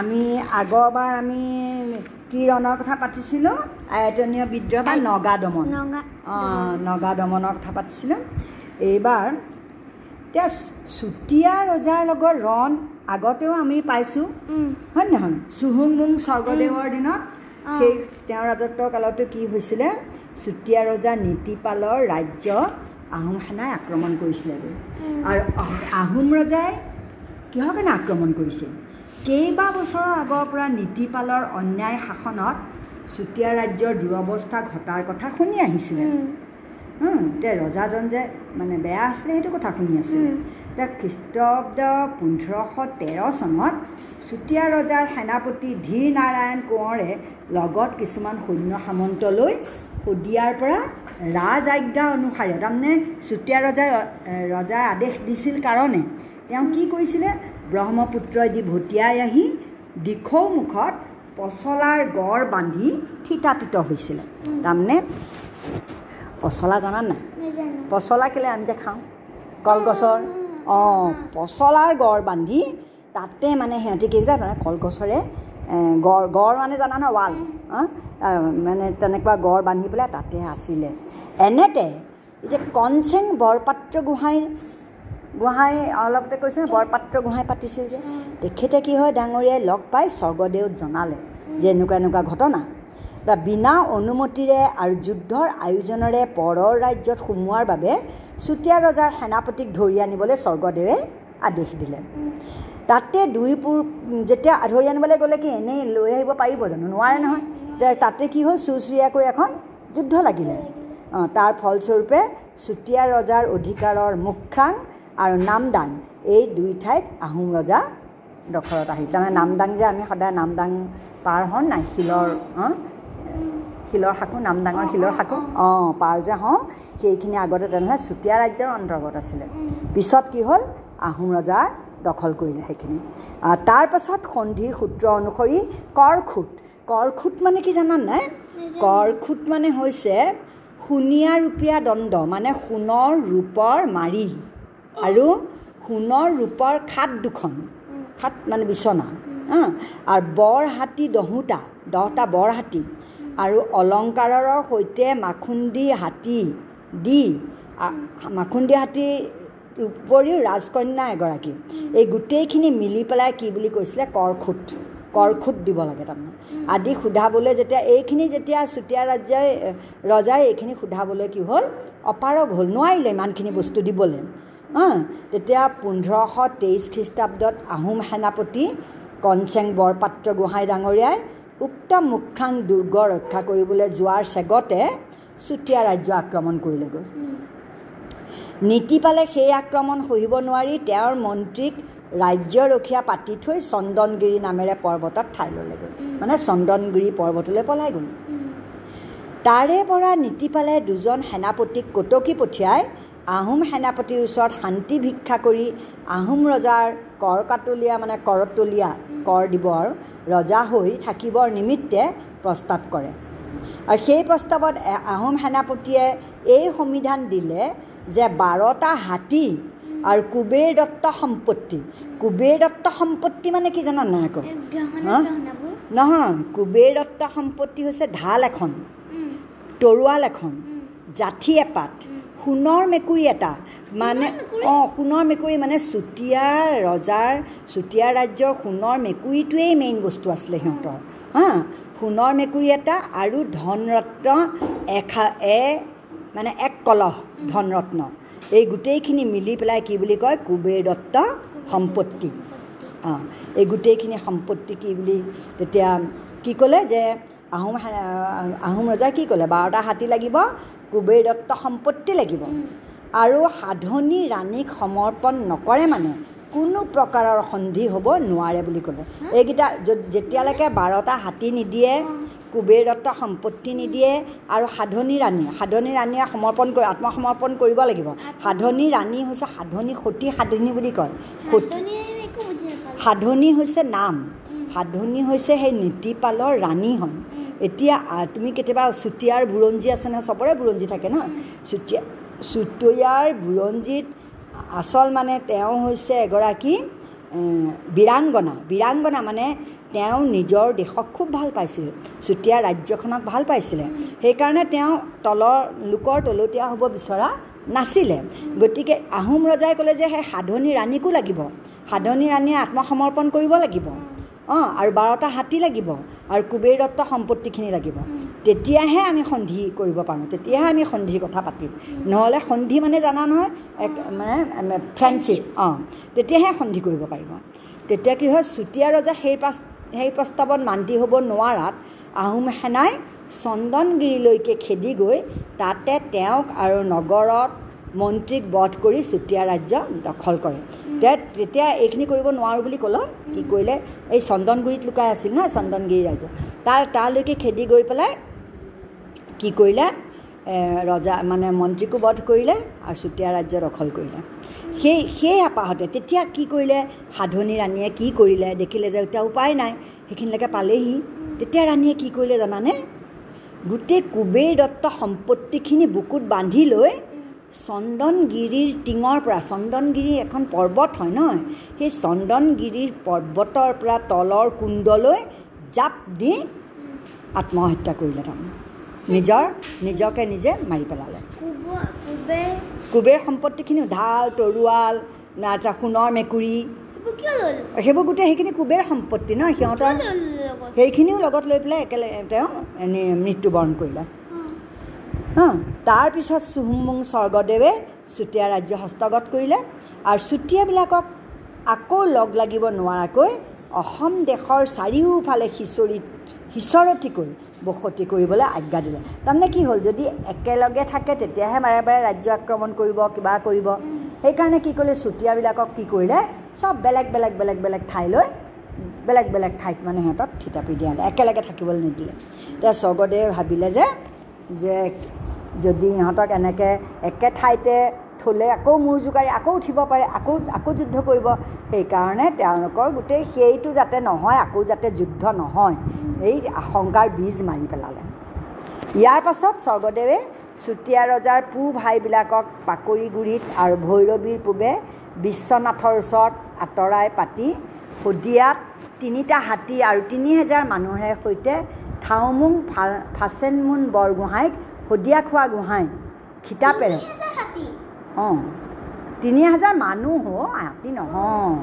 আমি আগৰবাৰ আমি কি ৰণৰ কথা পাতিছিলোঁ আয়তনীয় বিদ্ৰোহ বা নগা দমন। অঁ নগা দমনৰ কথা পাতিছিলোঁ। এইবাৰ এতিয়া চুতীয়া ৰজাৰ লগত ৰণ আগতেও আমি পাইছোঁ হয় নহয়? চুহুংমুং স্বৰ্গদেৱৰ দিনত। সেই তেওঁৰ ৰাজত্ব কালতো কি হৈছিলে? চুতীয়া ৰজা নীতিপালৰ ৰাজ্য আহোম সেনাই আক্ৰমণ কৰিছিলেগৈ। উম। আৰু আহ- আহোম ৰজাই কিহৰ কাৰণে আক্ৰমণ কৰিছিল? কেইবা বছৰৰ আগৰ পৰা নীতিপালৰ অন্যায় শাসনত চুতীয়া ৰাজ্যৰ দুৰৱস্থা ঘটাৰ কথা শুনি আহিছিলে। এতিয়া ৰজাজন যে মানে বেয়া আছিলে সেইটো কথা শুনি আছিল। এতিয়া খ্ৰীষ্টাব্দ পোন্ধৰশ তেৰ চনত চুতীয়া ৰজাৰ সেনাপতি ধীৰ নাৰায়ণ কোঁৱৰে লগত কিছুমান সৈন্য সামন্ত লৈ শদিয়াৰ পৰা ৰাজ আজ্ঞা অনুসাৰে তাৰমানে চুতীয়া ৰজাই ৰজাই আদেশ দিছিল কাৰণে তেওঁ কি কৰিছিলে? ব্ৰহ্মপুত্ৰইদি ভটিয়াই আহি দিখৌ মুখত পচলাৰ গড় বান্ধি থিতাপিত হৈছিলে। তাৰমানে পচলা জানা নাই? পচলা কেলৈ আমি যে খাওঁ? কলগছৰ? অঁ। পচলাৰ গড় বান্ধি তাতে মানে সিহঁতি কি কৰিছে মানে কলগছৰে গড় গড় মানে জানা ন ৱাল? মানে তেনেকুৱা গড় বান্ধি পেলাই তাতে আছিলে। এনেতে যে কনচেং বৰপাত্ৰ গোহাঁই গোহাঁই অলপতে কৈছে বৰপাত্ৰ গোহাঁই পাতিছিল যে। তেখেতে কি হয় ডাঙৰীয়াই লগ পাই স্বৰ্গদেউত জনালে যে এনেকুৱা এনেকুৱা ঘটনা। বিনা অনুমতিৰে আৰু যুদ্ধৰ আয়োজনেৰে পৰৰ ৰাজ্যত সোমোৱাৰ বাবে চুতীয়া ৰজাৰ সেনাপতিক ধৰি আনিবলৈ স্বৰ্গদেৱে আদেশ দিলে। তাতে দুই পুৰ যেতিয়া ধৰি আনিবলৈ গ'লে কি এনেই লৈ আহিব পাৰিব জানো? নোৱাৰে নহয়। তাতে কি হ'ল চুৰচুৰীয়াকৈ এখন যুদ্ধ লাগিলে। অঁ তাৰ ফলস্বৰূপে চুতীয়া ৰজাৰ অধিকাৰৰ মুখাং আৰু নামদাং। এই দুই ঠাইত আহোম ৰজা দখলত আহিল তাৰমানে নামদাং যে আমি সদায় নামদাং পাৰ হওঁ নাই শিলৰ শিলৰ সাঁকো নামদাঙৰ শিলৰ সাঁকো? অঁ পাৰ যে হওঁ সেইখিনি আগতে তেনেহ'লে চুতীয়া ৰাজ্যৰ অন্তৰ্গত আছিলে। পিছত কি হ'ল? আহোম ৰজাৰ দখল কৰিলে সেইখিনি। আহ, তাৰ পাছত সন্ধিৰ সূত্ৰ অনুসৰি কৰখুট কৰখুট মানে কি জানানে? নাই কৰখুট মানে হৈছে সোণীয়া ৰূপীয়া দণ্ড মানে সোণৰ ৰূপৰ মাৰি। আৰু সোণৰ ৰূপৰ খাট দুখন। খাট মানে বিচনা আৰু বৰ হাতী দহোটা দহটা বৰ হাতী। আৰু অলংকাৰৰ সৈতে মাখুন্দি হাতী দি মাখুন্দি হাতীৰ উপৰিও ৰাজকন্যা এগৰাকী। এই গোটেইখিনি মিলি পেলাই কি বুলি কৈছিলে? কৰখুট। কৰখুট দিব লাগে তাৰমানে। আদি সোধাবলৈ যেতিয়া এইখিনি যেতিয়া চুতীয়া ৰাজ্যই ৰজাই এইখিনি সোধাবলৈ কি হ'ল? অপাৰগ হ'ল। নোৱাৰিলে ইমানখিনি বস্তু দিবলৈ। তেতিয়া পোন্ধৰশ তেইছ খ্ৰীষ্টাব্দত আহোম সেনাপতি কনচেং বৰপাত্ৰ গোহাঁই ডাঙৰীয়াই উক্ত মুখাং দুৰ্গ ৰক্ষা কৰিবলৈ যোৱাৰ চেগতে চুতীয়া ৰাজ্য আক্ৰমণ কৰিলেগৈ। নীতিপালে সেই আক্ৰমণ সহিব নোৱাৰি তেওঁৰ মন্ত্ৰীক ৰাজ্যৰখীয়া পাতি থৈ চন্দনগিৰি নামেৰে পৰ্বতত ঠাই ল'লেগৈ। মানে চন্দনগিৰি পৰ্বতলৈ পলাই গ'ল। তাৰে পৰা নীতিপালে দুজন সেনাপতিক কটকী পঠিয়াই আহোম সেনাপতিৰ ওচৰত শান্তি ভিক্ষা কৰি আহোম ৰজাৰ কৰ কাটলীয়া মানে কৰতলীয়া কৰ দিব আৰু ৰজা হৈ থাকিবৰ নিমিত্তে প্ৰস্তাৱ কৰে। আৰু সেই প্ৰস্তাৱত আহোম সেনাপতিয়ে এই সংবিধান দিলে যে বাৰটা হাতী আৰু কুবেৰ দত্ত সম্পত্তি। কুবেৰ দত্ত সম্পত্তি মানে কি জানা নাই আকৌ? নহয় কুবেৰ দত্ত সম্পত্তি হৈছে ঢাল এখন তৰোৱাল এখন জাঠি এপাত সোণৰ মেকুৰী এটা মানে? অঁ সোণৰ মেকুৰী মানে চুতীয়া ৰজাৰ চুতীয়া ৰাজ্যৰ সোণৰ মেকুৰীটোৱেই মেইন বস্তু আছিলে সিহঁতৰ। হা সোণৰ মেকুৰী এটা আৰু ধনৰত্ন এখা এ মানে এক কলহ ধনৰত্ন। এই গোটেইখিনি মিলি পেলাই কি বুলি কয় কুবেৰ দত্ত সম্পত্তি। অঁ এই গোটেইখিনি সম্পত্তি কি বুলি তেতিয়া কি ক'লে যে আহোম আহোম ৰজাই কি ক'লে বাৰটা হাতী লাগিব কুবেৰ দত্ত সম্পত্তি লাগিব। আৰু সাধনী ৰাণীক সমৰ্পণ নকৰে মানে কোনো প্ৰকাৰৰ সন্ধি হ'ব নোৱাৰে বুলি ক'লে। এইকেইটা যেতিয়ালৈকে বাৰটা হাতী নিদিয়ে কুবেৰ দত্ত সম্পত্তি নিদিয়ে আৰু সাধনী ৰাণী সাধনী ৰাণীয়ে সমৰ্পণ কৰি আত্মসমৰ্পণ কৰিব লাগিব। সাধনী ৰাণী হৈছে সাধনী সতী সাধনী বুলি কয়। সতী সাধনী হৈছে নাম। সাধনী হৈছে সেই নীতিপালৰ ৰাণী হয়। এতিয়া তুমি কেতিয়াবা চুতীয়াৰ বুৰঞ্জী আছে নহয় চবৰে বুৰঞ্জী থাকে ন? চুতীয়া চুতীয়াৰ বুৰঞ্জীত আচল মানে তেওঁ হৈছে এগৰাকী বীৰাংগনা। বীৰাংগনা মানে তেওঁ নিজৰ দেশক খুব ভাল পাইছিল চুতীয়া ৰাজ্যখনক ভাল পাইছিলে। সেইকাৰণে তেওঁ তলৰ লোকৰ তলতীয়া হ'ব বিচৰা নাছিলে। গতিকে আহোম ৰজাই ক'লে যে সেই সাধনী ৰাণীকো লাগিব। সাধনী ৰাণীয়ে আত্মসমৰ্পণ কৰিব লাগিব। অঁ আৰু বাৰটা হাতী লাগিব আৰু কুবেৰ দত্ত সম্পত্তিখিনি লাগিব। তেতিয়াহে আমি সন্ধি কৰিব পাৰোঁ তেতিয়াহে আমি সন্ধিৰ কথা পাতিম। নহ'লে সন্ধি মানে জানা নহয় এক মানে ফ্ৰেণ্ডশ্বিপ অঁ। তেতিয়াহে সন্ধি কৰিব পাৰিব। তেতিয়া কি হয় চুতীয়া ৰজা সেই পাছ সেই প্ৰস্তাৱত মান্তি হ'ব নোৱাৰাত আহোম সেনাই চন্দনগিৰিলৈকে খেদি গৈ তাতে তেওঁক আৰু নগৰত মন্ত্ৰীক বধ কৰি চুতীয়া ৰাজ্য দখল কৰে। তে তেতিয়া এইখিনি কৰিব নোৱাৰোঁ বুলি ক'লে। কি কৰিলে? এই চন্দনগুৰিত লুকাই আছিল নহয় চন্দনগিৰি ৰাজ্য তাৰ তালৈকে খেদি গৈ পেলাই কি কৰিলে? ৰজা মানে মন্ত্ৰীকো বধ কৰিলে আৰু চুতীয়া ৰাজ্য দখল কৰিলে। সেই সেই আপাহতে তেতিয়া কি কৰিলে? সাধনী ৰাণীয়ে কি কৰিলে? দেখিলে যে এতিয়া উপায় নাই। সেইখিনিলৈকে পালেহি। তেতিয়া ৰাণীয়ে কি কৰিলে জানানে? গোটেই কুবেৰ দত্ত সম্পত্তিখিনি বুকুত বান্ধি লৈ চন্দনগিৰিৰ টিঙৰ পৰা চন্দনগিৰি এখন পৰ্বত হয় নহয় সেই চন্দনগিৰিৰ পৰ্বতৰ পৰা তলৰ কুণ্ডলৈ জাপ দি আত্মহত্যা কৰিলে তাৰমানে। নিজৰ নিজকে নিজে মাৰি পেলালে। কুব কুবে কুবেৰ সম্পত্তিখিনিও ঢাল তৰোৱাল নাচা সোণৰ মেকুৰী। সেইবোৰ গোটেই সেইখিনি কুবেৰ সম্পত্তি ন সিহঁতৰ সেইখিনিও লগত লৈ পেলাই একেলগে তেওঁ মৃত্যুবৰণ কৰিলে। তাৰপিছত চুহুমুং স্বৰ্গদেৱে চুতীয়া ৰাজ্য হস্তগত কৰিলে আৰু চুতীয়াবিলাকক আকৌ লগ লাগিব নোৱাৰাকৈ অসম দেশৰ চাৰিওফালে সিঁচৰিত সিঁচৰতিকৈ বসতি কৰিবলৈ আজ্ঞা দিলে। তাৰমানে কি হ'ল যদি একেলগে থাকে তেতিয়াহে বাৰে বাৰে ৰাজ্য আক্ৰমণ কৰিব কিবা কৰিব। সেইকাৰণে কি কৰিলে চুতীয়াবিলাকক কি কৰিলে চব বেলেগ বেলেগ বেলেগ বেলেগ ঠাইলৈ বেলেগ বেলেগ ঠাইত মানে সিহঁতক থিতাপি দিয়ালে একেলগে থাকিবলৈ নিদিলে। এতিয়া স্বৰ্গদেৱে ভাবিলে যে যে যদি ইহঁতক এনেকৈ একে ঠাইতে থ'লে আকৌ মূৰ জোকাৰি আকৌ উঠিব পাৰে আকৌ আকৌ যুদ্ধ কৰিব সেইকাৰণে তেওঁলোকৰ গোটেই সেইটো যাতে নহয় আকৌ যাতে যুদ্ধ নহয় এই আশংকাৰ বীজ মাৰি পেলালে। ইয়াৰ পাছত স্বৰ্গদেৱে চুতীয়া ৰজাৰ পু ভাইবিলাকক পাকৰিগুৰিত আৰু ভৈৰৱীৰ পূবে বিশ্বনাথৰ ওচৰত আঁতৰাই পাতি শদিয়াত তিনিটা হাতী আৰু তিনি হেজাৰ মানুহৰে সৈতে থাওমুং ফা ফাচেনমুন বৰগোহাঁইক শদিয়া খোৱা গোহাঁই খিতাপেৰে অঁ তিনি হাজাৰ মানুহ হাতী নহয়।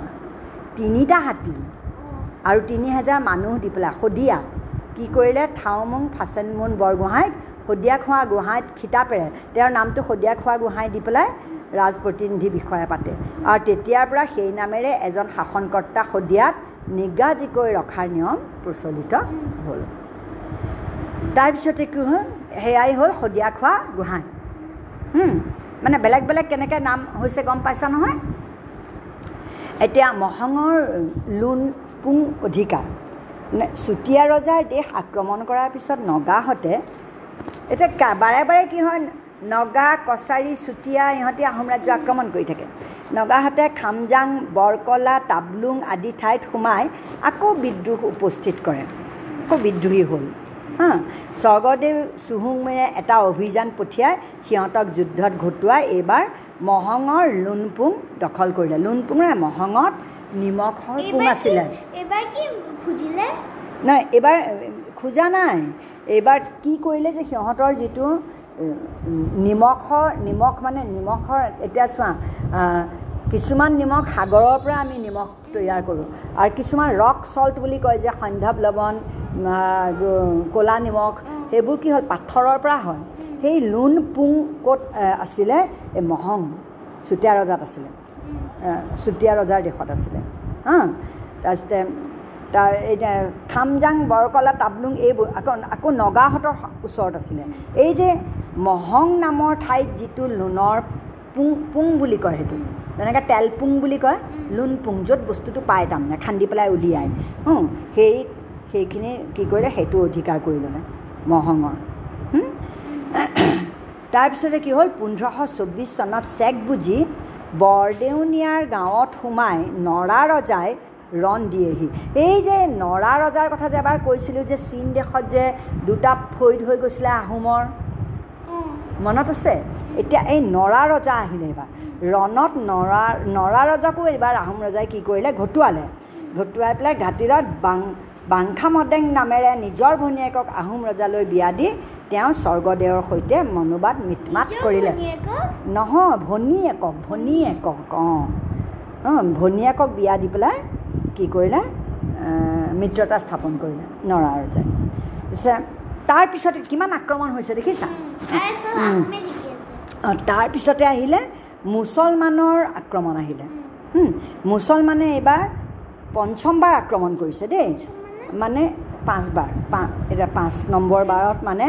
তিনিটা হাতী। আৰু তিনি হাজাৰ মানুহ দি পেলাই শদিয়াত কি কৰিলে? থাওমুং ফাচেনমুন বৰগোহাঁইক শদিয়া খোৱা গোহাঁইত খিতাপেৰে তেওঁৰ নামটো শদিয়া খোৱা গোহাঁই দি পেলাই ৰাজ প্ৰতিনিধি বিষয়া পাতে। আৰু তেতিয়াৰ পৰা সেই নামেৰে এজন শাসনকৰ্তা শদিয়াত নিগাজিকৈ ৰখাৰ নিয়ম প্ৰচলিত হ'ল। তাৰপিছতে কি হ'ল? সেয়াই হ'ল শদিয়া খোৱা গোহাঁই। মানে বেলেগ বেলেগ কেনেকৈ নাম হৈছে গম পাইছা নহয়? এতিয়া মহঙৰ লোন পুং অধিকাৰ। চুতীয়া ৰজাৰ দেশ আক্ৰমণ কৰাৰ পিছত নগাহঁতে এতিয়া বাৰে বাৰে কি হয় নগা কছাৰী চুতীয়া ইহঁতি আহোম ৰাজ্য আক্ৰমণ কৰি থাকে। নগাহঁতে খামজাং বৰকলা তাবলুং আদি ঠাইত সোমাই আকৌ বিদ্ৰোহ উপস্থিত কৰে। আকৌ বিদ্ৰোহী হ'ল। হা স্বৰ্গদেৱ চুহুংমুঙে এটা অভিযান পঠিয়াই সিহঁতক যুদ্ধত ঘটোৱাই এইবাৰ মহঙৰ লোনপুং দখল কৰিলে। লোনপুং মানে মহঙত নিমখৰ পুং আছিলে। কি- খুজিলে? নাই এইবাৰ খোজা নাই। এইবাৰ কি কৰিলে যে সিহঁতৰ যিটো নিমখৰ নিমখ মানে নিমখৰ এতিয়া চোৱা কিছুমান নিমখ সাগৰৰ পৰা আমি নিমখ তৈয়াৰ কৰোঁ। আৰু কিছুমান ৰক চল্ট বুলি কয় যে সন্ধ্যৱ লৱণ ক'লা নিমখ সেইবোৰ কি হ'ল? পাথৰৰ পৰা হয়। সেই লোন পুং ক'ত আছিলে? এই মহং চুতীয়া ৰজাত আছিলে। চুতীয়া ৰজাৰ দেশত আছিলে। হা? তাৰপিছতে তাৰ এতিয়া খামজাং বৰকলা তাবলুং এইবোৰ আকৌ আকৌ নগাহঁতৰ ওচৰত আছিলে। এই যে মহং নামৰ ঠাইত যিটো লোনৰ পুং পুং বুলি কয় সেইটো। যেনেকৈ তেলপুং বুলি কয় লোন পুং য'ত বস্তুটো পায় তাৰমানে খান্দি পেলাই উলিয়াই। সেই সেইখিনি কি কৰিলে সেইটো অধিকাৰ কৰি ল'লে মহঙৰ? তাৰপিছতে কি হ'ল পোন্ধৰশ চৌব্বিছ চনত চেক বুজি বৰদেউনীয়াৰ গাঁৱত সোমাই নৰা ৰজাই ৰণ দিয়েহি। এই যে নৰা ৰজাৰ কথা যে এবাৰ কৈছিলোঁ যে চীন দেশত যে দুটা ফৈদ হৈ গৈছিলে আহোমৰ মনত আছে? এতিয়া এই নৰা ৰজা আহিলে এইবাৰ। ৰণত নৰা নৰা ৰজাকো এইবাৰ আহোম ৰজাই কি কৰিলে? ঘটুৱালে। ঘটুৱাই পেলাই ঘাটিলত বাং বাংখামদেং নামেৰে নিজৰ ভনীয়েকক আহোম ৰজালৈ বিয়া দি তেওঁ স্বৰ্গদেৱৰ সৈতে মনোবাদ মিত মাত কৰিলে। নহয় ভনীয়েকক ভনীয়েকক অঁ। অঁ ভনীয়েকক বিয়া দি পেলাই কি কৰিলে? মিত্ৰতা স্থাপন কৰিলে নৰা ৰজাই। পিছে তাৰপিছতে কিমান আক্ৰমণ হৈছে দেখিছা? তাৰপিছতে আহিলে মুছলমানৰ আক্ৰমণ আহিলে। মুছলমানে এইবাৰ পঞ্চমবাৰ আক্ৰমণ কৰিছে দেই। মানে পাঁচবাৰ এতিয়া পাঁচ নম্বৰ বাৰত মানে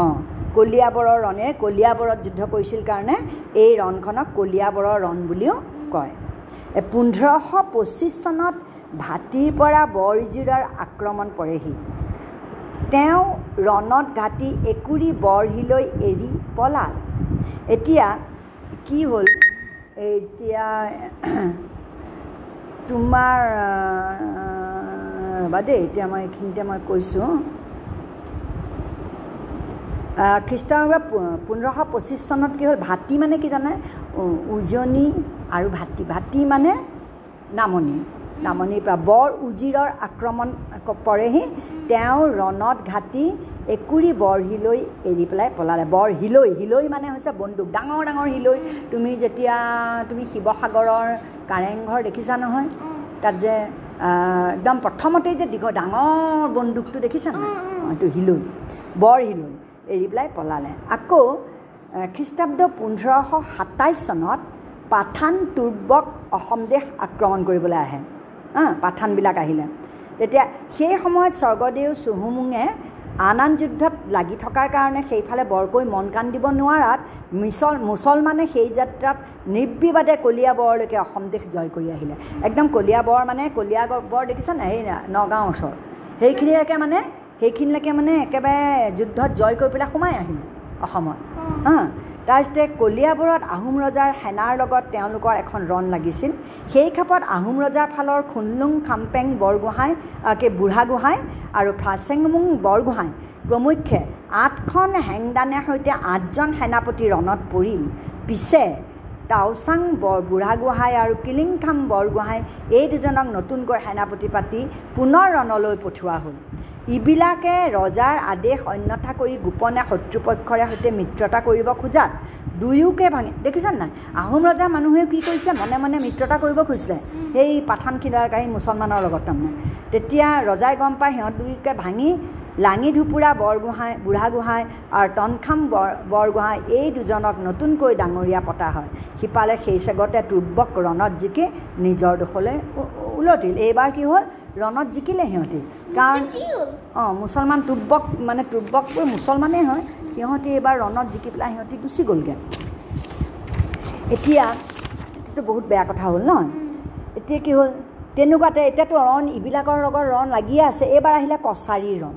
অঁ কলিয়াবৰৰ ৰণে কলিয়াবৰত যুদ্ধ কৰিছিল কাৰণে এই ৰণখনক কলিয়াবৰৰ ৰণ বুলিও কয়। পোন্ধৰশ পঁচিছ চনত ভাটিৰ পৰা বৰজিৰাৰ আক্ৰমণ পৰেহি। তেওঁ ৰণত ঘাটি একুৰি বৰহিলৈ এৰি পলাল। এতিয়া কি হ'ল? এতিয়া তোমাৰ ৰ'বা দেই এতিয়া মই এইখিনিতে মই কৈছোঁ। আহ, খ্ৰীষ্টানভাৱে পোন্ধৰশ পঁচিছ চনত কি হ'ল? ভাটি মানে কি জানে? উজনি আৰু ভাটি। ভাটি মানে নামনি। নামনিৰ পৰা। বৰ উজিৰৰ আক্ৰমণ পৰেহি। তেওঁ ৰণত ঘাটি একুৰি বৰহিলৈ এৰি পেলাই পলালে। বৰ হিলৈ হিলৈ মানে হৈছে বন্দুক। ডাঙৰ ডাঙৰ হিলৈ তুমি যেতিয়া তুমি শিৱসাগৰৰ কাৰেংঘৰ দেখিছা নহয় তাত যে একদম প্ৰথমতেই যে দীঘল ডাঙৰ বন্দুকটো দেখিছা নহয়? এইটো হিলৈ বৰ হিলৈ এৰি পেলাই পলালে। আকৌ খ্ৰীষ্টাব্দ পোন্ধৰশ সাতাইছ চনত পাঠান তুৰ্বক অসম দেশ আক্ৰমণ কৰিবলৈ আহে। পাঠানবিলাক আহিলে। তেতিয়া সেই সময়ত স্বৰ্গদেউ চুহুমুঙে আন আন যুদ্ধত লাগি থকাৰ কাৰণে সেইফালে বৰকৈ মন কাণ দিব নোৱাৰাত মিছল মুছলমানে সেই যাত্ৰাত নিৰ্বিবাদে কলিয়াবৰলৈকে অসম দেশ জয় কৰি আহিলে। একদম কলিয়াবৰ মানে কলিয়াবৰ দেখিছা নাই? সেই নগাঁৱৰ ওচৰত। সেইখিনিলৈকে মানে সেইখিনিলৈকে মানে একেবাৰে যুদ্ধত জয় কৰি পেলাই সোমাই আহিলে অসমত। হা তাৰপিছতে কলিয়াবৰত আহোম ৰজাৰ সেনাৰ লগত তেওঁলোকৰ এখন ৰণ লাগিছিল। সেই খাপত আহোম ৰজাৰ ফালৰ খুনলুং খামপেং বৰগোহাঁই কি বুঢ়াগোহাঁই আৰু ফাচেংমুং বৰগোহাঁই প্ৰমুখ্যে আঠখন হেংদানৰ সৈতে আঠজন সেনাপতি ৰণত পৰিল। পিছে টাওচাং বৰ বুঢ়াগোহাঁই আৰু কিলিংখাম বৰগোহাঁই এই দুজনক নতুনকৈ সেনাপতি পাতি পুনৰ ৰণলৈ পঠিওৱা হ'ল। ইবিলাকে ৰজাৰ আদেশ অন্যথা কৰি গোপনে শত্ৰুপক্ষৰে সৈতে মিত্ৰতা কৰিব খোজাত। দুয়োকে ভাঙি দেখিছেনে নাই? আহোম ৰজাৰ মানুহেও কি কৰিছিলে? মনে মনে মিত্ৰতা কৰিব খুজিছিলে। সেই পাঠান খিলাকাৰী মুছলমানৰ লগত তাৰমানে। তেতিয়া ৰজাই গম পায় সিহঁত দুয়োকে ভাঙি লাঙি ধুপুৰা বৰগোহাঁই বুঢ়াগোহাঁই আৰু টনখাম বৰ বৰগোহাঁই এই দুজনক নতুনকৈ ডাঙৰীয়া পতা হয়। সিপালে সেই চেগতে তুৰ্বক ৰণত জিকি নিজৰ দোষলৈ উলটিল। এইবাৰ কি হ'ল? ৰণত জিকিলে সিহঁতি। কাৰণ অঁ মুছলমান তুৰ্বক মানে তুৰ্বকবোৰ মুছলমানেই হয়। সিহঁতি এইবাৰ ৰণত জিকি পেলাই সিহঁতি গুচি গ'লগৈ। এতিয়া এইটোতো বহুত বেয়া কথা হ'ল ন? এতিয়া কি হ'ল? তেনেকুৱাতে এতিয়াতো ৰণ ইবিলাকৰ লগত ৰণ লাগিয়ে আছে। এইবাৰ আহিলে কছাৰীৰ ৰণ।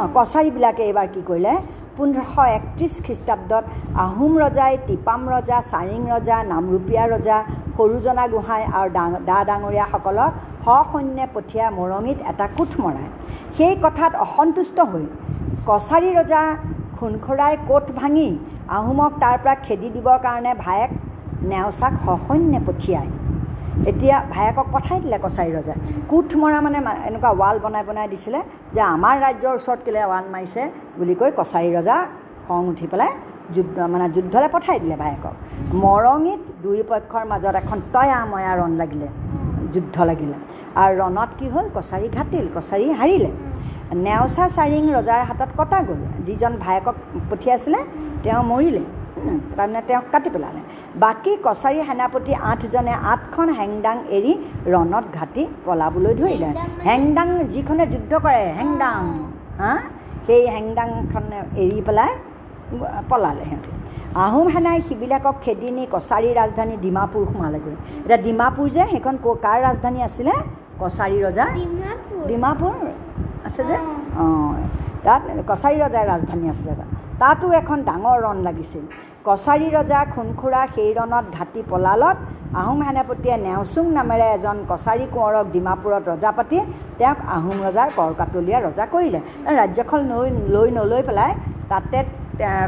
অঁ কছাৰীবিলাকে এইবাৰ কি কৰিলে? পোন্ধৰশ একত্ৰিছ খ্ৰীষ্টাব্দত আহোম ৰজাই টিপাম ৰজা চাৰিং ৰজা নামৰূপীয়া ৰজা সৰুজনা গোহাঁই আৰু দা ডাঙৰীয়াসকলক সসৈন্যে পঠিয়াই মৰঙিত এটা কোঠ মৰায় সেই কথাত অসন্তুষ্ট হৈ কছাৰী ৰজা খুনখৰাই কোঠ ভাঙি আহোমক তাৰ পৰা খেদি দিবৰ কাৰণে ভায়েক নেওচাক সসৈন্যে পঠিয়ায়। এতিয়া ভায়েকক পঠাই দিলে কছাৰী ৰজাই কোঠ মৰা মানে এনেকুৱা ৱাল বনাই বনাই দিছিলে যে আমাৰ ৰাজ্যৰ ওচৰত কেলৈ ৱাল মাৰিছে বুলি কৈ কছাৰী ৰজা খং উঠি পেলাই যুদ্ধ মানে যুদ্ধলৈ পঠাই দিলে ভায়েকক। মৰঙিত দুয়ো পক্ষৰ মাজত এখন তয়া ময়া ৰণ লাগিলে যুদ্ধ লাগিলে। আৰু ৰণত কি হ'ল? কছাৰী ঘাটিল কছাৰী হাৰিলে। নেওচা চাৰিং ৰজাৰ হাতত কটা গ'ল। যিজন ভায়েকক পঠিয়াইছিলে তেওঁ মৰিলে। তাৰমানে তেওঁক কাটি পেলালে। বাকী কছাৰী সেনাপতি আঠজনে আঠখন হেংদাং এৰি ৰণত ঘাটি পলাবলৈ ধৰিলে। হেংদাং যিখনে যুদ্ধ কৰে হেংদাং হা? সেই হেংদাংখন এৰি পেলাই পলালে সিহঁতে। আহোম সেনাই সিবিলাকক খেদি নি কছাৰী ৰাজধানী ডিমাপুৰ সোমালেগৈ। এতিয়া ডিমাপুৰ যে সেইখন কাৰ ৰাজধানী আছিলে? কছাৰী ৰজা? ডিমাপুৰ। ডিমাপুৰ আছে যে? অঁ তাত কছাৰী ৰজাৰ ৰাজধানী আছিলে তাত। তাতো এখন ডাঙৰ ৰণ লাগিছিল। কছাৰী ৰজা খুনখুৰা সেই ৰণত ঘাটি পলালত আহোম সেনাপতিয়ে নেওচুং নামেৰে এজন কছাৰী কোঁৱৰক ডিমাপুৰত ৰজা পাতি তেওঁক আহোম ৰজাৰ কৰকাতলীয়া ৰজা কৰিলে। ৰাজ্যখন লৈ লৈ নলৈ পেলাই তাতে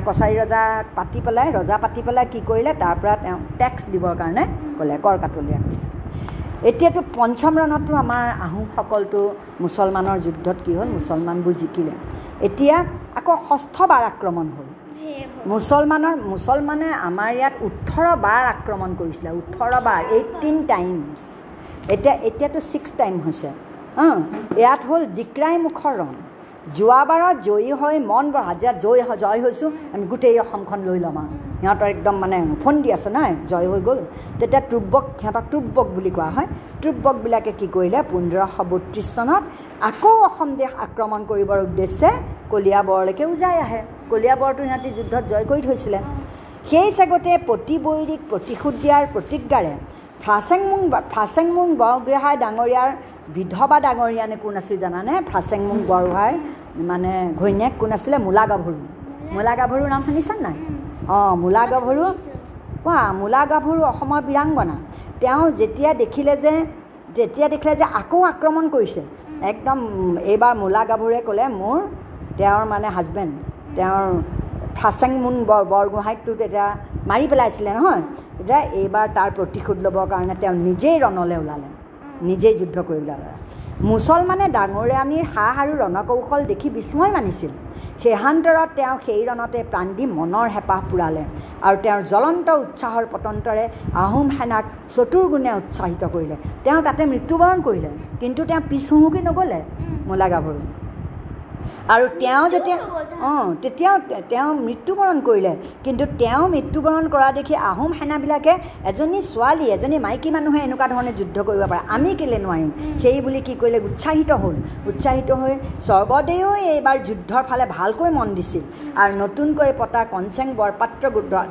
কছাৰী ৰজাক পাতি পেলাই ৰজা পাতি পেলাই কি কৰিলে তাৰ পৰা তেওঁ টেক্স দিবৰ কাৰণে ক'লে কৰকাতলীয়া এতিয়াতো পঞ্চম ৰণতো আমাৰ আহোমসকলটো মুছলমানৰ যুদ্ধত কি হ'ল? মুছলমানবোৰ জিকিলে। এতিয়া আকৌ ষষ্ঠবাৰ আক্ৰমণ হ'ল। মুছলমানৰ মুছলমানে আমাৰ ইয়াত ওঠৰ বাৰ আক্ৰমণ কৰিছিলে ওঠৰ বাৰ এইটিন টাইমছ এতিয়া এতিয়াতো ছিক্স টাইম হৈছে। অঁ ইয়াত হ'ল ডিক্ৰাই মুখৰ ৰণ। যোৱাবাৰত জয়ী হৈ মন বঢ়া যে জয় জয় হৈছোঁ আমি গোটেই অসমখন লৈ ল'ম আৰু। সিহঁতৰ একদম মানে ফন্দি আছে নহয় জয় হৈ গ'ল। তেতিয়া টুব্বক সিহঁতক টুব্বক বুলি কোৱা হয়। টুব্বকবিলাকে কি কৰিলে পোন্ধৰশ বত্ৰিছ চনত আকৌ অসম দেশ আক্ৰমণ কৰিবৰ উদ্দেশ্যে কলিয়াবৰলৈকে উজাই আহে। কলিয়াবৰটো সিহঁতি যুদ্ধত জয় কৰি থৈছিলে। সেই চেগতে প্ৰতি বৈৰীক প্ৰতিশোধ দিয়াৰ প্ৰতিজ্ঞাৰে ফ্ৰাচেংমুং ফ্ৰাচেংমুং বৰগোহাঁই ডাঙৰীয়াৰ বিধৱা ডাঙৰীয়ানে কোন আছিল জানানে? ফ্ৰাচেংমুং বৰগোহাঁইৰ মানে ঘৈণীয়েক কোন আছিলে? মূলা গাভৰু মূলা গাভৰুৰ নাম শুনিছেনে নাই? অঁ মূলা গাভৰু কোৱা মূলা গাভৰু অসমৰ বীৰাংগনা। তেওঁ যেতিয়া দেখিলে যে যেতিয়া দেখিলে যে আকৌ আক্ৰমণ কৰিছে একদম এইবাৰ মূলা গাভৰুৱে ক'লে মোৰ তেওঁৰ মানে হাজবেণ্ড তেওঁৰ ফাচেংমুন বৰ বৰগোহাঁইকটো তেতিয়া মাৰি পেলাইছিলে নহয়? তেতিয়া এইবাৰ তাৰ প্ৰতিশোধ ল'বৰ কাৰণে তেওঁ নিজেই ৰণলৈ ওলালে। নিজেই যুদ্ধ কৰিবলৈ ওলালে মুছলমানে ডাঙৰীয়ানীৰ সাহ আৰু ৰণকৌশল দেখি বিস্ময় মানিছিল। শেষান্তৰত তেওঁ সেই ৰণতে প্ৰাণ দি মনৰ হেঁপাহ পূৰালে আৰু তেওঁৰ জ্বলন্ত উৎসাহৰ পতন্তৰে আহোম সেনাক চতুৰ্গুণে উৎসাহিত কৰিলে। তেওঁ তাতে মৃত্যুবৰণ কৰিলে কিন্তু তেওঁ পিছ হুহুকি নগ'লে। মূলা গাভৰু আৰু তেওঁ যেতিয়া অঁ তেতিয়াও তেওঁ মৃত্যুবৰণ কৰিলে। কিন্তু তেওঁ মৃত্যুবৰণ কৰা দেখি আহোম সেনাবিলাকে এজনী ছোৱালী এজনী মাইকী মানুহে এনেকুৱা ধৰণে যুদ্ধ কৰিব পাৰে। আমি কেলৈ নোৱাৰিম? সেই বুলি কি কৰিলে? উৎসাহিত হ'ল। উৎসাহিত হৈ স্বৰ্গদেৱেও এইবাৰ যুদ্ধৰ ফালে ভালকৈ মন দিছিল। আৰু নতুনকৈ পতা কনচেং বৰপাত্ৰ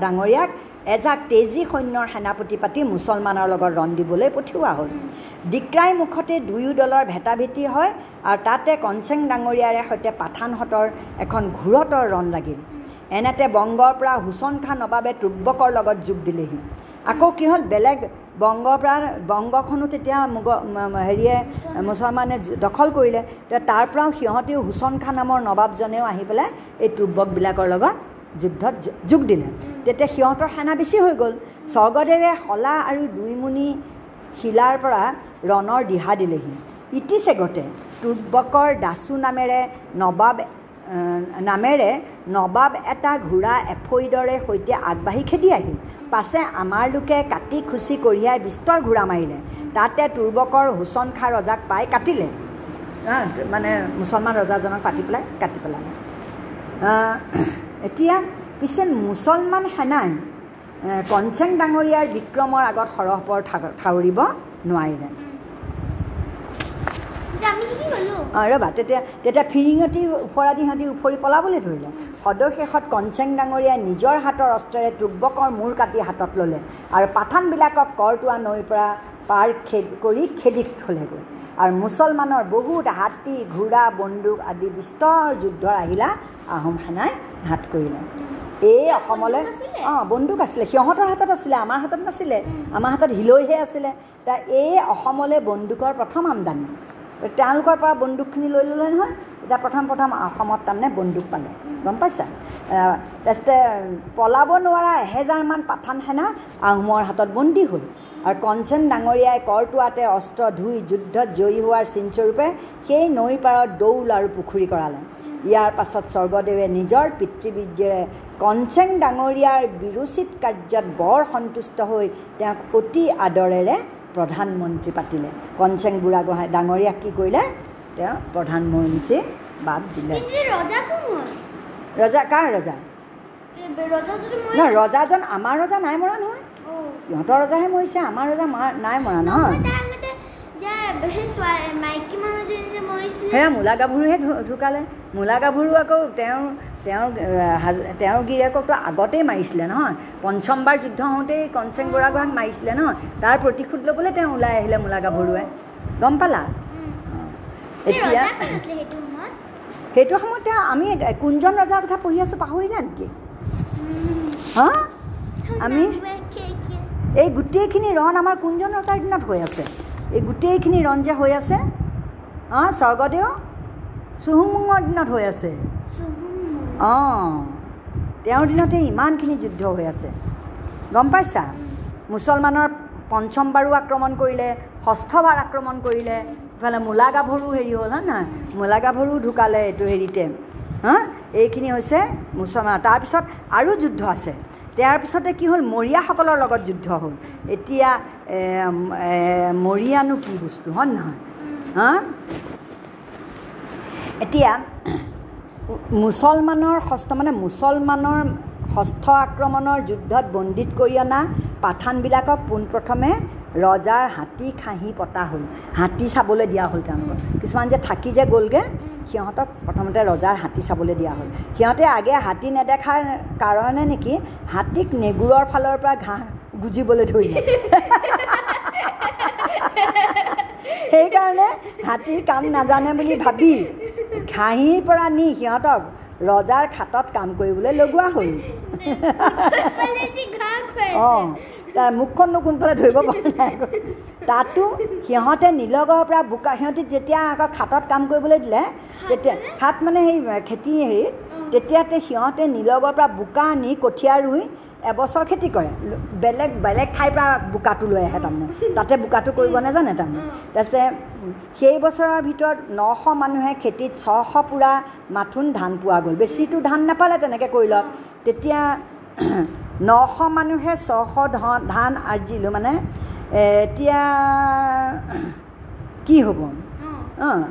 ডাঙৰীয়াক এজাক তেজী সৈন্যৰ সেনাপতি পাতি মুছলমানৰ লগত ৰণ দিবলৈ পঠিওৱা হ'ল। ডিক্ৰাই মুখতে দুয়ো দলৰ ভেটা ভেটি হয় আৰু তাতে কনচেং ডাঙৰীয়াৰে সৈতে পাঠানহঁতৰ এখন ঘূৰতৰ ৰণ লাগিল। এনেতে বংগৰ পৰা হুচন খান নবাবে তুব্বকৰ লগত যোগ দিলেহি। আকৌ কি হ'ল বেলেগ বংগৰ পৰা বংগখনো তেতিয়া মুগ হেৰিয়ে মুছলমানে দখল কৰিলে। তাৰ পৰাও সিহঁতেও হুচন খান নামৰ নবাবজনেও আহি পেলাই এই তুব্বকবিলাকৰ লগত যুদ্ধত যোগ দিলে। তেতিয়া সিহঁতৰ সেনা বেছি হৈ গ'ল। স্বৰ্গদেৱে শলা আৰু দুইমুনি শিলাৰ পৰা ৰণৰ দিহা দিলেহি। ইতিচেগতে তুব্বকৰ দাচু নামেৰে নবাব নামেৰে নবাব এটা ঘোঁৰা এফৈদৰে সৈতে আগবাঢ়ি খেদি আহিল। পাছে আমাৰ লোকে কাটি খুচি কঢ়িয়াই বিস্তৰ ঘোঁৰা মাৰিলে। তাতে তুৰ্বকৰ হুচন খা ৰজাক পাই কাটিলে। মানে মুছলমান ৰজাজনক পাতি পেলাই কাটি পেলালে। এতিয়া পিছে মুছলমান সেনাই কনচেং ডাঙৰীয়াৰ বিক্ৰমৰ আগত সৰহপৰ ঠাউৰিব নোৱাৰিলে। অঁ ৰ'বা তেতিয়া তেতিয়া ফিৰিঙতি ওফৰা দি সিহঁতি উফৰি পলাবলৈ ধৰিলে। সদৰ শেষত কনচেং ডাঙৰীয়াই নিজৰ হাতৰ অস্ত্ৰেৰে তুব্বকৰ মূৰ কাটি হাতত ল'লে আৰু পাঠানবিলাকক কৰটোৱা নৈৰ পৰা পাৰ খেদ কৰি খেদি থ'লেগৈ। আৰু মুছলমানৰ বহুত হাতী ঘোঁৰা বন্দুক আদি বিস্তৰ যুদ্ধৰ আহিলা আহোম সেনাই হাত কৰিলে। এই অসমলৈ অঁ বন্দুক আছিলে। সিহঁতৰ হাতত আছিলে আমাৰ হাতত নাছিলে। আমাৰ হাতত হিলৈহে আছিলে। তা এই অসমলৈ বন্দুকৰ প্ৰথম আমদানি। তেওঁলোকৰ পৰা বন্দুকখিনি লৈ ল'লে নহয় এতিয়া প্ৰথম প্ৰথম অসমত তাৰমানে বন্দুক পালে। গম পাইছা? তাৰপিছতে পলাব নোৱাৰা এহেজাৰমান পাঠান সেনা আহোমৰ হাতত বন্দী হ'ল। আৰু কনচেন ডাঙৰীয়াই কৰটোৱাতে অস্ত্ৰ ধুই যুদ্ধত জয়ী হোৱাৰ চিনস্বৰূপে সেই নৈৰ পাৰত দৌল আৰু পুখুৰী কৰালে। ইয়াৰ পাছত স্বৰ্গদেৱে নিজৰ পিতৃবীৰ্যেৰে কনচেং ডাঙৰীয়াৰ বিৰোচিত কাৰ্যত বৰ সন্তুষ্ট হৈ তেওঁক অতি আদৰেৰে প্ৰধানমন্ত্ৰী পাতিলে। কনচেং বুঢ়াগোহাঁই ডাঙৰীয়াক কি কৰিলে? তেওঁ প্ৰধানমন্ত্ৰী বাদ দিলে। ৰজা কাৰ ৰজা? নহয় ৰজাজন আমাৰ ৰজা নাই মৰা নহয়। সিহঁতৰ ৰজাহে মৰিছে আমাৰ ৰজা নাই মৰা নহয়। সেয়া মূলা গাভৰুহে ঢুকালে। মূলা গাভৰু আকৌ তেওঁৰ তেওঁৰ তেওঁৰ গিৰিয়েককতো আগতেই মাৰিছিলে নহয়। পঞ্চমবাৰ যুদ্ধ হওঁতেই কনচেং বুঢ়াগোহাঁক মাৰিছিলে নহয়। তাৰ প্ৰতিশোধ ল'বলৈ তেওঁ ওলাই আহিলে মূলা গাভৰুৱে গম পালা? এতিয়া সেইটো সময়ত? তেওঁ আমি কোনজন ৰজাৰ কথা পঢ়ি আছোঁ পাহৰিলা নেকি? হা? আমি এই গোটেইখিনি ৰণ আমাৰ কোনজন ৰজাৰ দিনত হৈ আছে। এই গোটেইখিনি ৰণ যে হৈ আছে অঁ স্বৰ্গদেউ চুহুংমুঙৰ দিনত হৈ আছে। অঁ তেওঁৰ দিনতে ইমানখিনি যুদ্ধ হৈ আছে। গম পাইছা? মুছলমানৰ পঞ্চমবাৰো আক্ৰমণ কৰিলে ষষ্ঠবাৰ আক্ৰমণ কৰিলে ইফালে মূলা গাভৰু হেৰি হ'ল হয় নহয় মূলা গাভৰু ঢুকালে এইটো হেৰিতে। হা এইখিনি হৈছে মুছলমান। তাৰপিছত আৰু যুদ্ধ আছে। তাৰ পিছতে কি হ'ল? মৰিয়াসকলৰ লগত যুদ্ধ হ'ল। এতিয়া মৰিয়ানো কি বস্তু হয় নহয়? হা? এতিয়া মুছলমানৰ ষষ্ঠ মানে মুছলমানৰ ষষ্ঠ আক্ৰমণৰ যুদ্ধত বন্দীত কৰি অনা পাঠানবিলাকক পোনপ্ৰথমে ৰজাৰ হাতী খাহি পতা হ'ল। হাতী চাবলৈ দিয়া হ'ল তেওঁলোকক। কিছুমান যে থাকি যে গ'লগৈ সিহঁতক প্ৰথমতে ৰজাৰ হাতী চাবলৈ দিয়া হ'ল। সিহঁতে আগে হাতী নেদেখাৰ কাৰণে নেকি হাতীক নেগুৰৰ ফালৰ পৰা ঘাঁহ গুজিবলৈ ধৰিলে। সেইকাৰণে হাতীৰ কাম নাজানে বুলি ভাবি ঘাঁহিৰ পৰা নি সিহঁতক ৰজাৰ খাটত কাম কৰিবলৈ লগোৱা হ'ল। অঁ তাৰ মুখখননো কোনফালে ধৰিব পৰা নাই। তাতো সিহঁতে নীলগড়ৰ পৰা বোকা সিহঁতি যেতিয়া আকৌ খাটত কাম কৰিবলৈ দিলে তেতিয়া খাট মানে সেই খেতি হেৰিত তেতিয়াতে সিহঁতে নীলগড়ৰ পৰা বোকা আনি কঠীয়া ৰুই এবছৰ খেতি কৰে। বেলেগ বেলেগ ঠাইৰ পৰা বোকাটো লৈ আহে তাৰমানে। তাতে বোকাটো কৰিব নাজানে তাৰমানে। তাৰপিছতে সেই বছৰৰ ভিতৰত নশ মানুহে খেতিত ছশ পূৰা মাথোন ধান পোৱা গ'ল। বেছিটো ধান নাপালে তেনেকৈ কৰি লওক। তেতিয়া নশ মানুহে ছশ ধন ধান আৰ্জিলোঁ। মানে এতিয়া কি হ'ব? অঁ।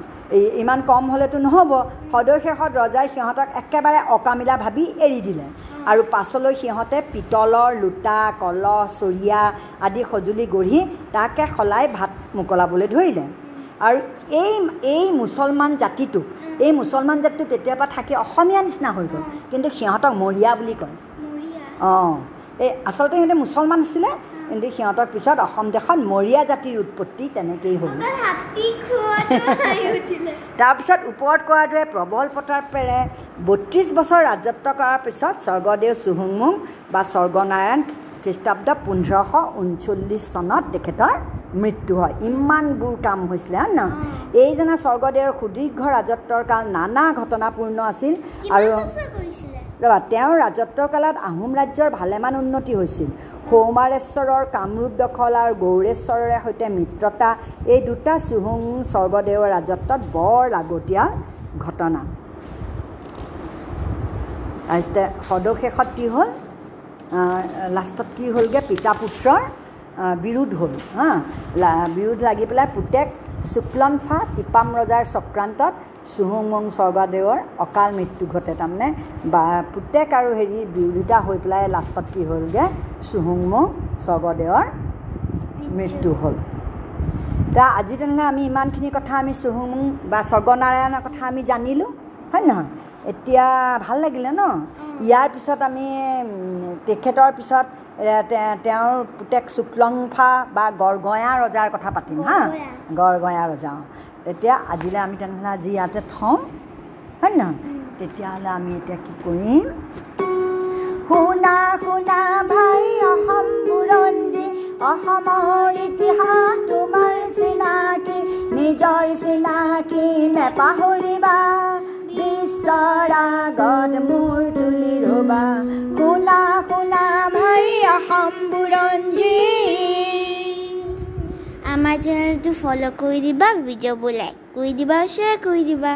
ইমান কম হ'লেতো নহ'ব। সদৌ শেষত ৰজাই সিহঁতক একেবাৰে অকামিলা ভাবি এৰি দিলে। আৰু পাছলৈ সিহঁতে পিতলৰ লোটা কলহ চৰিয়া আদি সঁজুলি গঢ়ি তাকে সলাই ভাত মোকলাবলৈ ধৰিলে। আৰু এই এই মুছলমান জাতিটো এই মুছলমান জাতিটো তেতিয়াৰ পৰা থাকি অসমীয়া নিচিনা হৈ গ'ল। কিন্তু সিহঁতক মৰিয়া বুলি কয়। অঁ। এই আচলতে সিহঁতে মুছলমান আছিলে। কিন্তু সিহঁতৰ পিছত অসম দেশত মৰিয়া জাতিৰ উৎপত্তি তেনেকেই হ'ল তাৰপিছত ওপৰত দৰে প্ৰবল প্ৰতাপেৰে বত্ৰিছ বছৰ ৰাজত্ব কৰাৰ পিছত স্বৰ্গদেউ চুহুংমুং বা স্বৰ্গনাৰায়ণ খ্ৰীষ্টাব্দ পোন্ধৰশ ঊনচল্লিছ চনত তেখেতৰ মৃত্যু হয় ইমানবোৰ কাম হৈছিলে হয় নহয় এইজনা স্বৰ্গদেউৰ সুদীৰ্ঘ ৰাজত্বৰ কাল নানা ঘটনাপূৰ্ণ আছিল আৰু ৰবা তেওঁৰ ৰাজত্বৰ কালত আহোম ৰাজ্যৰ ভালেমান উন্নতি হৈছিল। সৌমাৰেশ্বৰৰ কামৰূপ দখল আৰু গৌৰেশ্বৰৰে সৈতে মিত্ৰতা এই দুটা চুহুং স্বৰ্গদেৱৰ ৰাজত্বত বৰ লাগতিয়াল ঘটনা। তাৰপিছতে সদশেষত কি হ'ল? লাষ্টত কি হ'লগৈ? পিতা পুত্ৰৰ বিৰোধ হ'ল হা? বিৰোধ লাগি পেলাই পুতেক শুক্লনফা টিপাম ৰজাৰ চক্ৰান্তত চুহুংমুং স্বৰ্গদেৱৰ অকাল মৃত্যু ঘটে। তাৰমানে বা পুতেক আৰু হেৰি বিৰোধিতা হৈ পেলাই লাষ্টত কি হ'লগৈ? চুহুংমুং স্বৰ্গদেৱৰ মৃত্যু। হ'ল। তা আজি তেনেহ'লে আমি ইমানখিনি কথা আমি চুহুংমুং বা স্বৰ্গনাৰায়ণৰ কথা আমি জানিলোঁ হয় নহয়? এতিয়া ভাল লাগিলে ন? ইয়াৰ পিছত আমি তেখেতৰ পিছত তেওঁৰ পুতেক শুক্লংফা বা গড়গঞা ৰজাৰ কথা পাতিম হা? গড়গঞা। গড়গঞা ৰজা অঁ। তেতিয়া আজিলৈ আমি তেনেহ'লে আজি ইয়াতে থওঁ হয় নহয়? তেতিয়াহ'লে আমি এতিয়া কি কৰিম? শুনা শুনা ভাই অসম বুৰঞ্জী অসমৰ ইতিহাস তোমাৰ চিনাকি নিজৰ চিনাকি নেপাহৰিবা। বিশ্বৰ আগত মূৰ তুলি ৰ'বা। শুনা শুনা ভাই অসম বুৰঞ্জী আমাৰ চেনেলটো ফ'ল' কৰি দিবা ভিডিঅ'বোৰ লাইক কৰি দিবা শ্বেয়াৰ কৰি দিবা।